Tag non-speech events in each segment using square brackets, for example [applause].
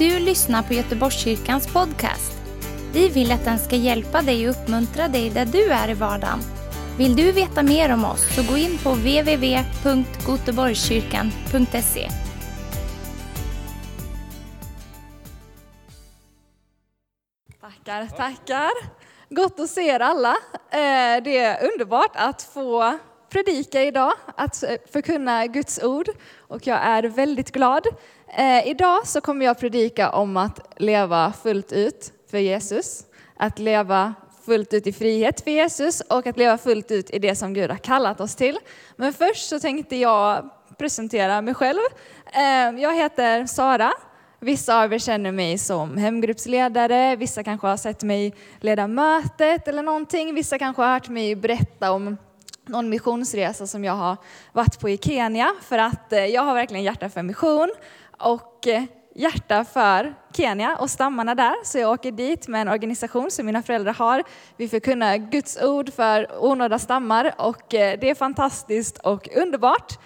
du lyssnar på Göteborgskyrkans podcast. Vi vill att den ska hjälpa dig och uppmuntra dig där du är i vardagen. Vill du veta mer om oss så gå in på www.goteborgskyrkan.se. Tackar, tackar. Gott att se er alla. Eh, det är underbart att få predika idag, att förkunna Guds ord och jag är väldigt glad. Eh, Idag så kommer jag predika om att leva fullt ut för Jesus, att leva fullt ut i frihet för Jesus och att leva fullt ut i det som Gud har kallat oss till. Men först så tänkte jag presentera mig själv. Eh, Jag heter Sara. Vissa av er känner mig som hemgruppsledare, vissa kanske har sett mig leda mötet eller någonting. Vissa kanske har hört mig berätta om någon missionsresa som jag har varit på i Kenya för att eh, jag har verkligen hjärta för mission och eh, hjärta för Kenya och stammarna där. Så jag åker dit med en organisation som mina föräldrar har. Vi förkunnar Guds ord för onådda stammar och eh, det är fantastiskt och underbart.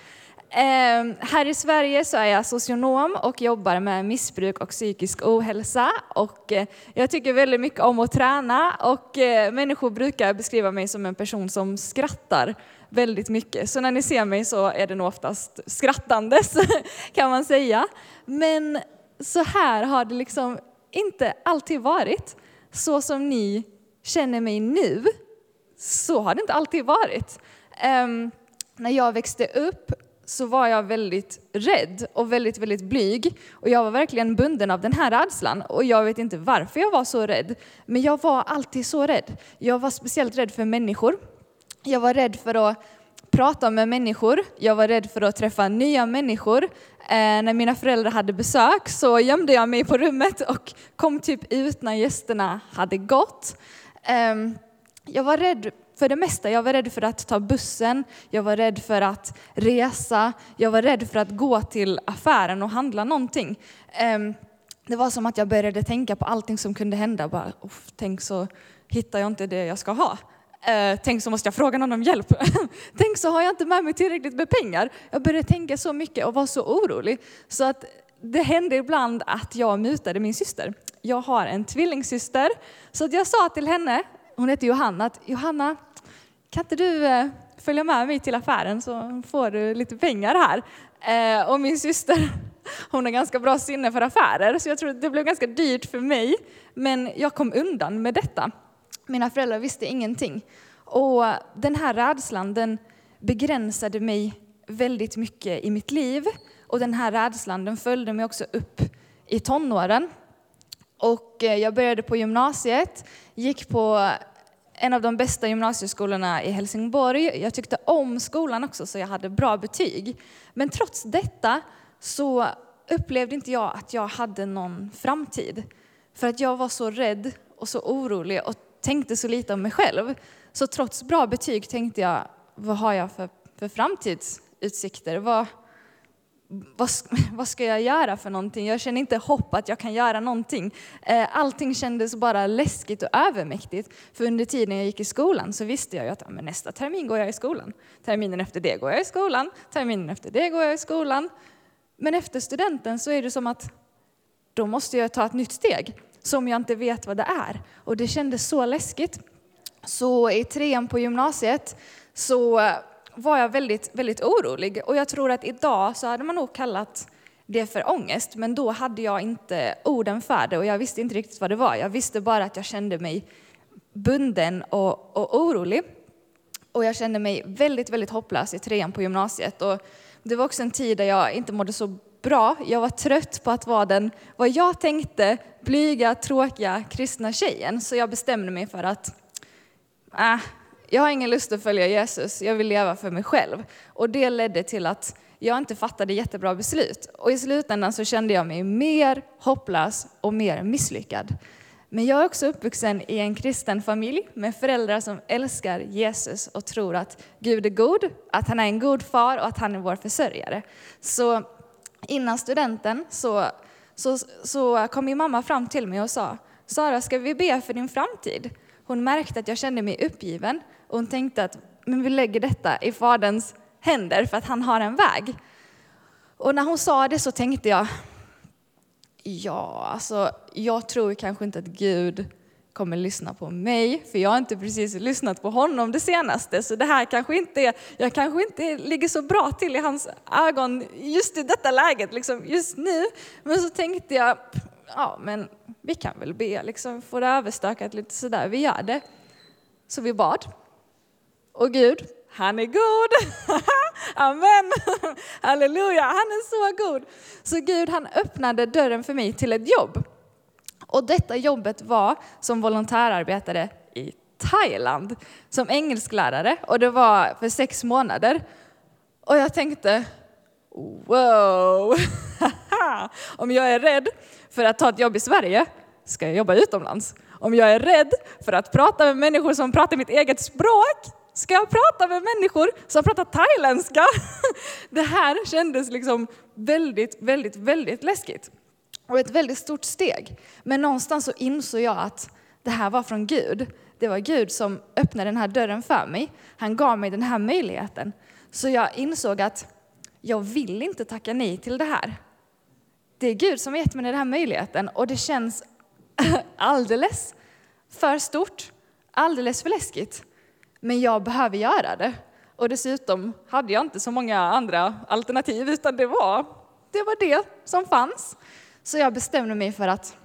Ehm, här i Sverige så är jag socionom och jobbar med missbruk och psykisk ohälsa. Och, eh, jag tycker väldigt mycket om att träna och människor brukar beskriva mig som en person som skrattar väldigt mycket. Så när ni ser mig så är det nog oftast skrattandes [laughs] kan man säga. Men så här har det liksom inte alltid varit. Så som ni känner mig nu, så har det inte alltid varit. Um, när jag växte upp så var jag väldigt rädd och väldigt, väldigt blyg. Och jag var verkligen bunden av den här rädslan. Och jag vet inte varför jag var så rädd. Men jag var alltid så rädd. Jag var speciellt rädd för människor. Jag var rädd för att prata med människor. Jag var rädd för att träffa nya människor. Eh, när mina föräldrar hade besök så gömde jag mig på rummet och kom typ ut när gästerna hade gått. Eh, jag var rädd för det mesta. Jag var rädd för att ta bussen, jag var rädd för att resa, jag var rädd för att gå till affären och handla någonting. Eh, det var som att jag började tänka på allting som kunde hända. Bara, tänk så hittar jag inte det jag ska ha. Eh, tänk så måste jag fråga någon om hjälp. [laughs] tänk så har jag inte med mig tillräckligt med pengar. Jag började tänka så mycket och var så orolig. Så att det hände ibland att jag mutade min syster. Jag har en tvillingsyster. Så att jag sa till henne, hon heter Johanna, att Johanna, kan inte du eh, följa med mig till affären så får du lite pengar här. Eh, och min syster, [laughs] hon har ganska bra sinne för affärer så jag tror att det blev ganska dyrt för mig. Men jag kom undan med detta. Mina föräldrar visste ingenting. Och den här rädslan den begränsade mig väldigt mycket i mitt liv. Och den här rädslan den följde mig också upp i tonåren. Och eh, jag började på gymnasiet, gick på en av de bästa gymnasieskolorna i Helsingborg. Jag tyckte om skolan också så jag hade bra betyg. Men trots detta så upplevde inte jag att jag hade någon framtid. För att jag var så rädd och så orolig och tänkte så lite om mig själv. Så trots bra betyg tänkte jag, vad har jag för, för framtidsutsikter? Vad, vad, [laughs] vad, ska jag göra för någonting? Jag känner inte hopp att jag kan göra någonting. Eh, allting kändes bara läskigt och övermäktigt. För under tiden jag gick i skolan så visste jag ju att ja, men nästa termin går jag i skolan. Terminen efter det går jag i skolan. Terminen efter det går jag i skolan. Men efter studenten så är det som att då måste jag ta ett nytt steg som jag inte vet vad det är. Och det kändes så läskigt. Så i trean på gymnasiet så var jag väldigt, väldigt orolig. Och jag tror att idag så hade man nog kallat det för ångest, men då hade jag inte orden för det och jag visste inte riktigt vad det var. Jag visste bara att jag kände mig bunden och, och orolig. Och jag kände mig väldigt, väldigt hopplös i trean på gymnasiet. Och det var också en tid där jag inte mådde så bra. Jag var trött på att vara den, vad jag tänkte, blyga, tråkiga kristna tjejen. Så jag bestämde mig för att, äh, jag har ingen lust att följa Jesus, jag vill leva för mig själv. Och det ledde till att jag inte fattade jättebra beslut. Och i slutändan så kände jag mig mer hopplös och mer misslyckad. Men jag är också uppvuxen i en kristen familj med föräldrar som älskar Jesus och tror att Gud är god, att han är en god far och att han är vår försörjare. Så innan studenten så, så, så kom min mamma fram till mig och sa, Sara ska vi be för din framtid? Hon märkte att jag kände mig uppgiven och hon tänkte att men vi lägger detta i Faderns händer för att han har en väg. Och när hon sa det så tänkte jag, Ja, alltså jag tror kanske inte att Gud kommer lyssna på mig, för jag har inte precis lyssnat på honom det senaste, så det här kanske inte är, jag kanske inte ligger så bra till i hans ögon just i detta läget, liksom just nu. Men så tänkte jag, ja men vi kan väl be, liksom, få det överstökat lite sådär, vi gör det. Så vi bad. Och Gud, han är god. [laughs] Amen. [laughs] Halleluja, han är så god. Så Gud han öppnade dörren för mig till ett jobb. Och detta jobbet var som volontärarbetare i Thailand som engelsklärare och det var för sex månader. Och jag tänkte, wow, [laughs] om jag är rädd för att ta ett jobb i Sverige ska jag jobba utomlands. Om jag är rädd för att prata med människor som pratar mitt eget språk ska jag prata med människor som pratar thailändska? [laughs] Det här kändes liksom väldigt, väldigt, väldigt läskigt och ett väldigt stort steg. Men någonstans så insåg jag att det här var från Gud. Det var Gud som öppnade den här dörren för mig. Han gav mig den här möjligheten. Så jag insåg att jag vill inte tacka nej till det här. Det är Gud som har gett mig den här möjligheten och det känns [laughs] alldeles för stort, alldeles för läskigt. Men jag behöver göra det. Och dessutom hade jag inte så många andra alternativ utan det var det, var det som fanns. Så jag bestämde mig för att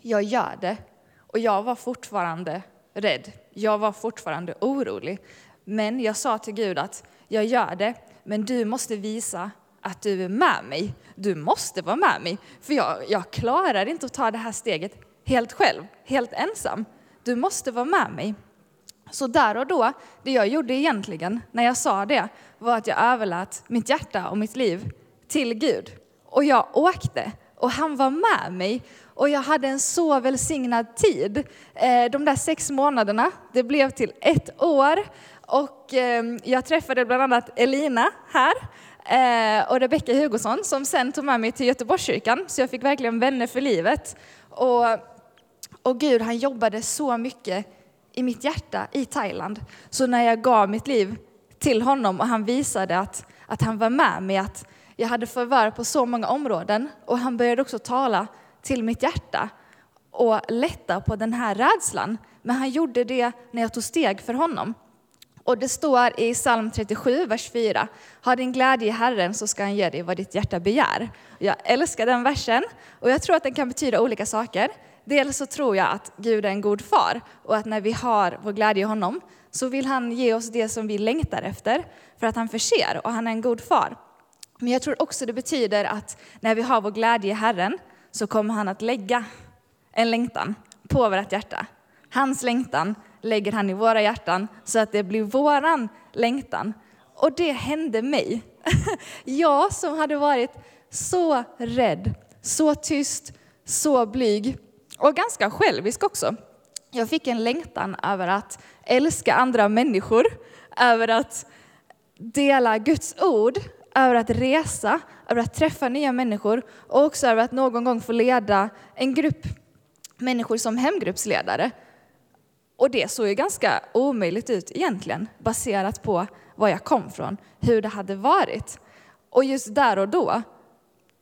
jag gör det. Och jag var fortfarande rädd. Jag var fortfarande orolig. Men jag sa till Gud att jag gör det, men du måste visa att du är med mig. Du måste vara med mig, för jag, jag klarar inte att ta det här steget helt själv, helt ensam. Du måste vara med mig. Så där och då, det jag gjorde egentligen när jag sa det, var att jag överlät mitt hjärta och mitt liv till Gud. Och jag åkte och han var med mig och jag hade en så välsignad tid. Eh, de där sex månaderna, det blev till ett år och ehm, jag träffade bland annat Elina här eh, och Rebecka Hugosson som sen tog med mig till Göteborgskyrkan så jag fick verkligen vänner för livet. Och, och Gud han jobbade så mycket i mitt hjärta i Thailand. Så när jag gav mitt liv till honom och han visade att, att han var med mig, att jag hade förvärv på så många områden och han började också tala till mitt hjärta och lätta på den här rädslan. Men han gjorde det när jag tog steg för honom. Och det står i psalm 37, vers 4. Ha din glädje i Herren så ska han ge dig vad ditt hjärta begär. Jag älskar den versen och jag tror att den kan betyda olika saker. Dels så tror jag att Gud är en god far och att när vi har vår glädje i honom så vill han ge oss det som vi längtar efter för att han förser och han är en god far. Men jag tror också det betyder att när vi har vår glädje i Herren så kommer han att lägga en längtan på vårt hjärta. Hans längtan lägger han i våra hjärtan så att det blir våran längtan. Och det hände mig. [laughs] Jag som hade varit så rädd, så tyst, så blyg och ganska självisk också. Jag fick en längtan över att älska andra människor, över att dela Guds ord, över att resa, över att träffa nya människor och också över att någon gång få leda en grupp människor som hemgruppsledare. Och det såg ju ganska omöjligt ut egentligen, baserat på var jag kom från, hur det hade varit. Och just där och då,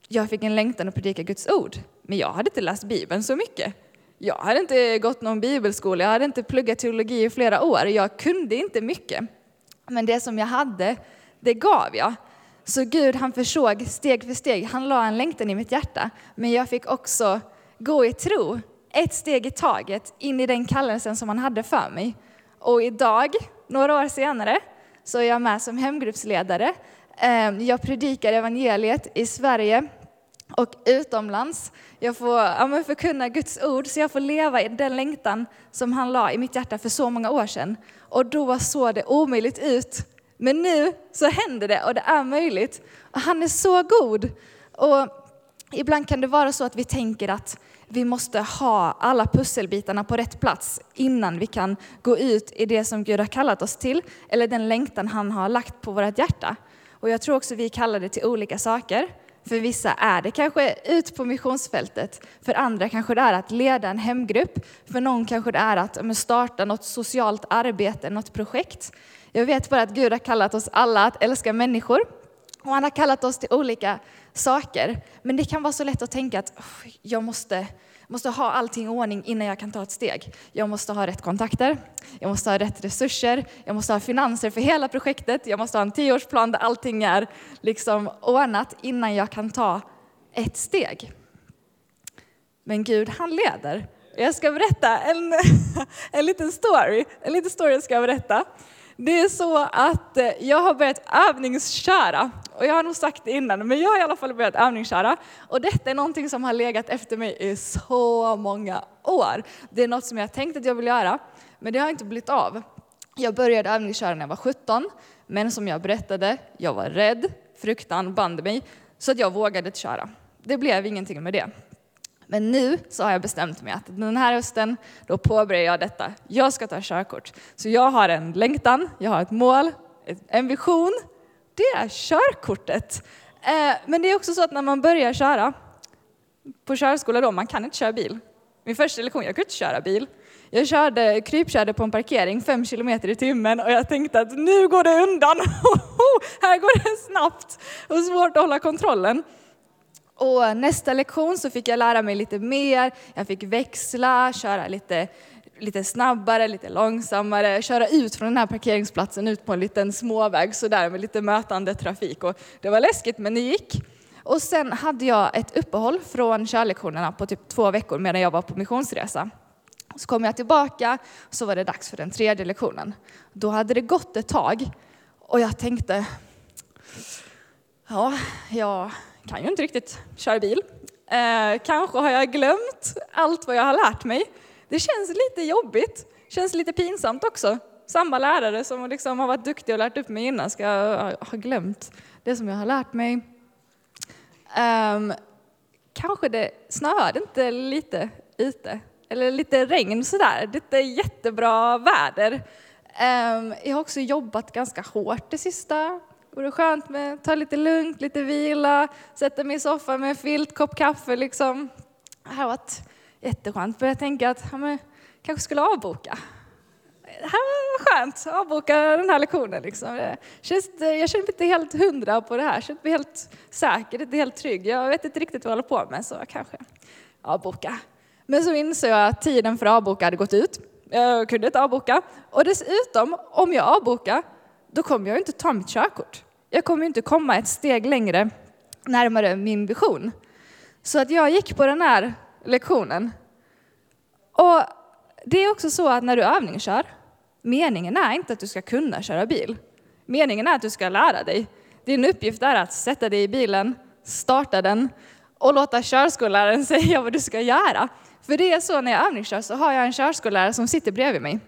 jag fick en längtan att predika Guds ord, men jag hade inte läst Bibeln så mycket. Jag hade inte gått någon bibelskola, jag hade inte pluggat teologi i flera år, jag kunde inte mycket. Men det som jag hade, det gav jag. Så Gud han försåg steg för steg, han la en längtan i mitt hjärta. Men jag fick också gå i tro, ett steg i taget, in i den kallelsen som han hade för mig. Och idag, några år senare, så är jag med som hemgruppsledare. Ehm, jag predikar evangeliet i Sverige och utomlands. Jag får ja, förkunna Guds ord, så jag får leva i den längtan som han la i mitt hjärta för så många år sedan. Och då såg det omöjligt ut men nu så händer det och det är möjligt. Och han är så god. Och ibland kan det vara så att vi tänker att vi måste ha alla pusselbitarna på rätt plats innan vi kan gå ut i det som Gud har kallat oss till, eller den längtan han har lagt på vårt hjärta. Och jag tror också vi kallar det till olika saker. För vissa är det kanske ut på missionsfältet, för andra kanske det är att leda en hemgrupp, för någon kanske det är att starta något socialt arbete, något projekt. Jag vet bara att Gud har kallat oss alla att älska människor Och han har kallat oss till olika saker. Men det kan vara så lätt att tänka att jag måste, måste ha allting i ordning innan jag kan ta ett steg. Jag måste ha rätt kontakter, jag måste ha rätt resurser, jag måste ha finanser för hela projektet, jag måste ha en tioårsplan där allting är liksom ordnat innan jag kan ta ett steg. Men Gud, han leder. Jag ska berätta en, [laughs] en liten story. En liten story jag berätta. Det är så att eh, jag har börjat övningsköra. Och jag har nog sagt det innan, men jag har i alla fall börjat övningsköra. Och detta är någonting som har legat efter mig i så många år. Det är något som jag har tänkt att jag vill göra, men det har inte blivit av. Jag började övningsköra när jag var 17, men som jag berättade, jag var rädd, fruktan band mig, så att jag vågade inte köra. Det blev ingenting med det. Men nu så har jag bestämt mig att den här hösten, då påbörjar jag detta. Jag ska ta körkort. Så jag har en längtan, jag har ett mål, en vision. Det är körkortet. Eh, men det är också så att när man börjar köra på körskola då, man kan inte köra bil. Min första lektion, jag kunde inte köra bil. Jag körde, krypkörde på en parkering fem kilometer i timmen och jag tänkte att nu går det undan. [laughs] här går det snabbt och svårt att hålla kontrollen. Och nästa lektion så fick jag lära mig lite mer. Jag fick växla, köra lite, lite snabbare, lite långsammare, köra ut från den här parkeringsplatsen ut på en liten småväg sådär med lite mötande trafik. Och det var läskigt men det gick. Och sen hade jag ett uppehåll från körlektionerna på typ två veckor medan jag var på missionsresa. Så kom jag tillbaka och så var det dags för den tredje lektionen. Då hade det gått ett tag och jag tänkte, ja, jag kan ju inte riktigt köra bil. Eh, kanske har jag glömt allt vad jag har lärt mig. Det känns lite jobbigt, känns lite pinsamt också. Samma lärare som liksom har varit duktig och lärt upp mig innan ska ha glömt det som jag har lärt mig. Um, kanske det snöade inte lite ute, eller lite regn sådär. Det är jättebra väder. Um, jag har också jobbat ganska hårt det sista Vore skönt med ta lite lugnt, lite vila, sätta mig i soffan med en filt, kopp kaffe liksom. Det här var varit jätteskönt. Började tänka att ja, men, kanske skulle avboka. Det här var skönt, avboka den här lektionen. Liksom. Det känns, jag känner mig inte helt hundra på det här, jag känner mig helt säker, inte helt trygg. Jag vet inte riktigt vad jag håller på med, så kanske avboka. Men så insåg jag att tiden för att avboka hade gått ut. Jag kunde inte avboka. Och dessutom, om jag avbokar då kommer jag inte ta mitt körkort. Jag kommer inte komma ett steg längre närmare min vision. Så att jag gick på den här lektionen. Och det är också så att när du övningskör, meningen är inte att du ska kunna köra bil. Meningen är att du ska lära dig. Din uppgift är att sätta dig i bilen, starta den och låta körskolläraren [laughs] säga vad du ska göra. För det är så när jag övningskör så har jag en körskollärare som sitter bredvid mig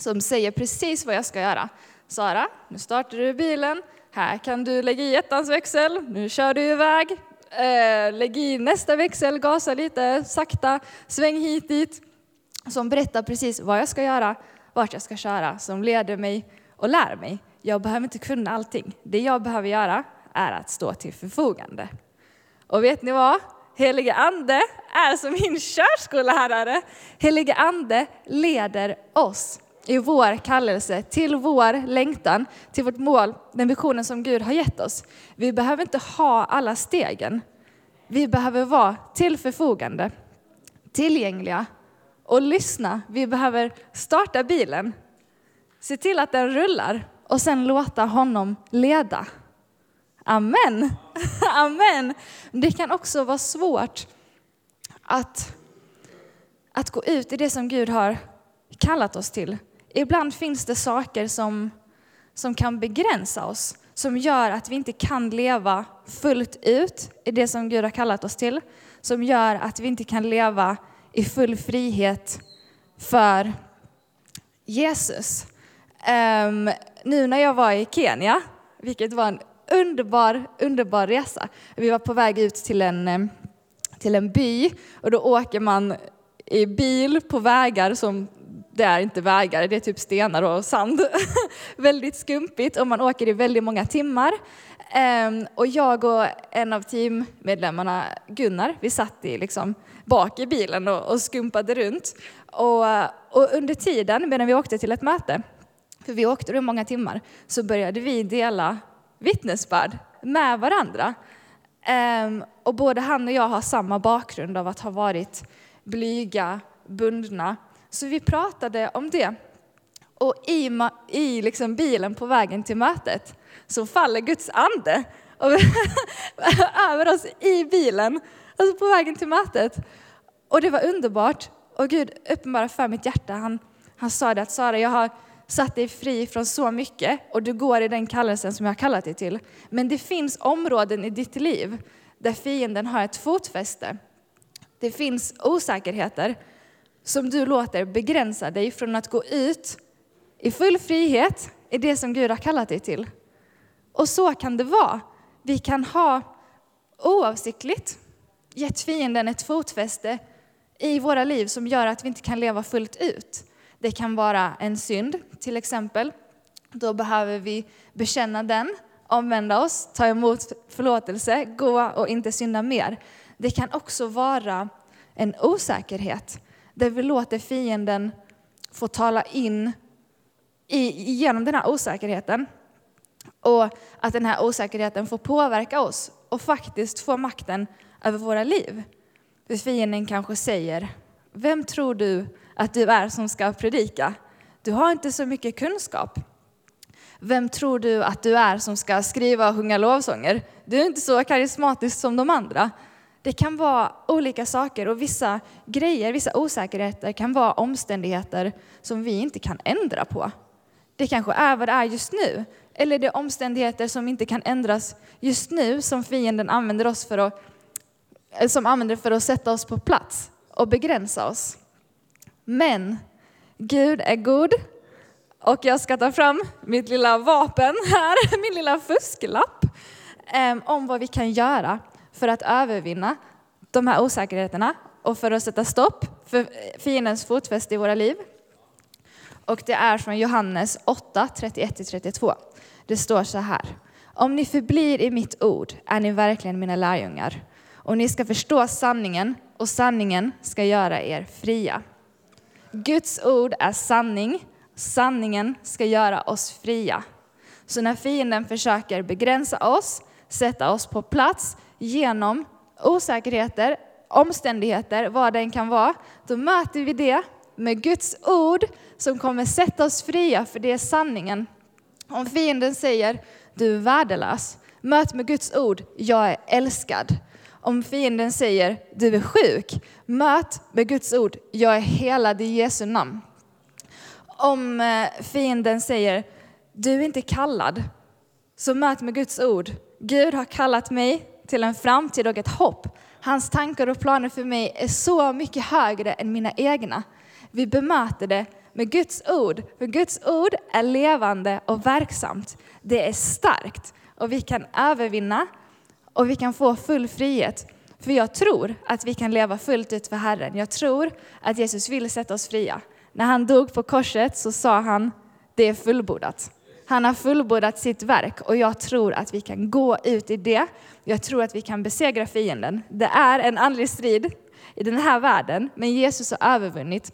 som säger precis vad jag ska göra. Sara, nu startar du bilen. Här kan du lägga i ettans växel. Nu kör du iväg. Eh, lägg i nästa växel, gasa lite sakta, sväng hit dit. Som berättar precis vad jag ska göra, vart jag ska köra, som leder mig och lär mig. Jag behöver inte kunna allting. Det jag behöver göra är att stå till förfogande. Och vet ni vad? Helige Ande är som min körskollärare. Helige Ande leder oss i vår kallelse, till vår längtan, till vårt mål, den visionen som Gud har gett oss. Vi behöver inte ha alla stegen. Vi behöver vara till förfogande, tillgängliga och lyssna. Vi behöver starta bilen, se till att den rullar och sen låta honom leda. Amen. [laughs] Amen. Det kan också vara svårt att, att gå ut i det som Gud har kallat oss till. Ibland finns det saker som, som kan begränsa oss, som gör att vi inte kan leva fullt ut i det som Gud har kallat oss till, som gör att vi inte kan leva i full frihet för Jesus. Um, nu när jag var i Kenya, vilket var en underbar, underbar resa. Vi var på väg ut till en, eh, till en by och då åker man i bil på vägar som det är inte vägar, det är typ stenar och sand. [laughs] väldigt skumpigt och man åker i väldigt många timmar. Ehm, och jag och en av teammedlemmarna, Gunnar, vi satt i liksom bak i bilen och, och skumpade runt. Och, och, under tiden, medan vi åkte till ett möte, för vi åkte i många timmar, så började vi dela vittnesbörd med varandra. Ehm, och både han och jag har samma bakgrund av att ha varit blyga, bundna. Så vi pratade om det. Och i, i liksom bilen på vägen till mötet så faller Guds ande [laughs] över oss i bilen, alltså på vägen till mötet. Och det var underbart. Och Gud uppenbarade för mitt hjärta. Han, han sa det att Sara, jag har satt dig fri från så mycket och du går i den kallelsen som jag har kallat dig till. Men det finns områden i ditt liv där fienden har ett fotfäste. Det finns osäkerheter som du låter begränsa dig från att gå ut i full frihet i det som Gud har kallat dig till. Och så kan det vara. Vi kan ha oavsiktligt gett fienden ett fotfäste i våra liv som gör att vi inte kan leva fullt ut. Det kan vara en synd till exempel. Då behöver vi bekänna den, omvända oss, ta emot förlåtelse, gå och inte synda mer. Det kan också vara en osäkerhet där vi låter fienden få tala in i, genom den här osäkerheten. Och att den här osäkerheten får påverka oss och faktiskt få makten över våra liv. För fienden kanske säger, vem tror du att du är som ska predika? Du har inte så mycket kunskap. Vem tror du att du är som ska skriva och sjunga lovsånger? Du är inte så karismatisk som de andra. Det kan vara olika saker och vissa grejer, vissa osäkerheter kan vara omständigheter som vi inte kan ändra på. Det kanske är vad det är just nu. Eller det är omständigheter som inte kan ändras just nu som fienden använder oss för att, eh, som använder för att sätta oss på plats och begränsa oss. Men Gud är god och jag ska ta fram mitt lilla vapen här, [laughs] min lilla fusklapp eh, om vad vi kan göra för att övervinna de här osäkerheterna och för att sätta stopp för fiendens fotfäste i våra liv. Och det är från Johannes 8, 31-32. Det står så här. Om ni förblir i mitt ord är ni verkligen mina lärjungar och ni ska förstå sanningen och sanningen ska göra er fria. Guds ord är sanning, sanningen ska göra oss fria. Så när fienden försöker begränsa oss, sätta oss på plats genom osäkerheter, omständigheter, vad den kan vara, då möter vi det med Guds ord som kommer sätta oss fria, för det är sanningen. Om fienden säger du är värdelös, möt med Guds ord, jag är älskad. Om fienden säger du är sjuk, möt med Guds ord, jag är helad i Jesu namn. Om eh, fienden säger du är inte kallad, så möt med Guds ord, Gud har kallat mig till en framtid och ett hopp. Hans tankar och planer för mig är så mycket högre än mina egna. Vi bemöter det med Guds ord, för Guds ord är levande och verksamt. Det är starkt och vi kan övervinna och vi kan få full frihet. För jag tror att vi kan leva fullt ut för Herren. Jag tror att Jesus vill sätta oss fria. När han dog på korset så sa han, det är fullbordat. Han har fullbordat sitt verk och jag tror att vi kan gå ut i det. Jag tror att vi kan besegra fienden. Det är en andlig strid i den här världen, men Jesus har övervunnit.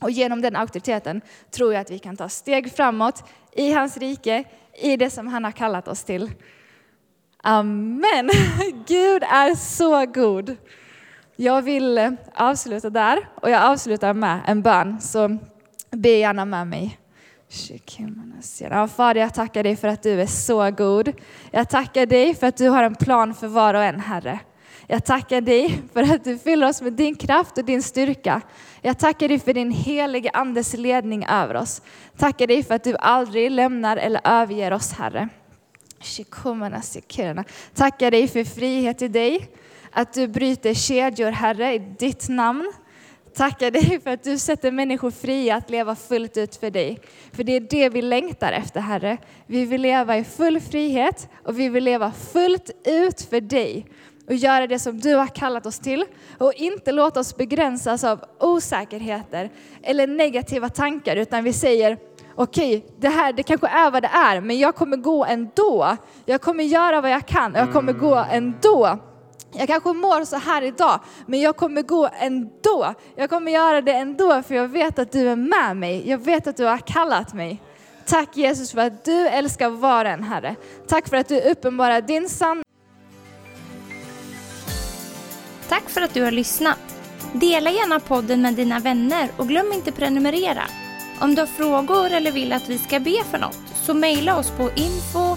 Och genom den auktoriteten tror jag att vi kan ta steg framåt i hans rike, i det som han har kallat oss till. Amen. [laughs] Gud är så god. Jag vill eh, avsluta där och jag avslutar med en bön, så be gärna med mig. Ja, Fader, jag tackar dig för att du är så god. Jag tackar dig för att du har en plan för var och en, Herre. Jag tackar dig för att du fyller oss med din kraft och din styrka. Jag tackar dig för din helige Andes ledning över oss. Tackar dig för att du aldrig lämnar eller överger oss, Herre. Tackar dig för frihet i dig, att du bryter kedjor, Herre, i ditt namn. Tackar dig för att du sätter människor fria att leva fullt ut för dig. För det är det vi längtar efter, Herre. Vi vill leva i full frihet och vi vill leva fullt ut för dig och göra det som du har kallat oss till och inte låta oss begränsas av osäkerheter eller negativa tankar utan vi säger okej, okay, det här det kanske är vad det är men jag kommer gå ändå. Jag kommer göra vad jag kan och jag kommer gå ändå. Jag kanske mår så här idag, men jag kommer gå ändå. Jag kommer göra det ändå, för jag vet att du är med mig. Jag vet att du har kallat mig. Tack Jesus för att du älskar var en Herre. Tack för att du uppenbarar din sanning. Tack för att du har lyssnat. Dela gärna podden med dina vänner och glöm inte prenumerera. Om du har frågor eller vill att vi ska be för något så mejla oss på info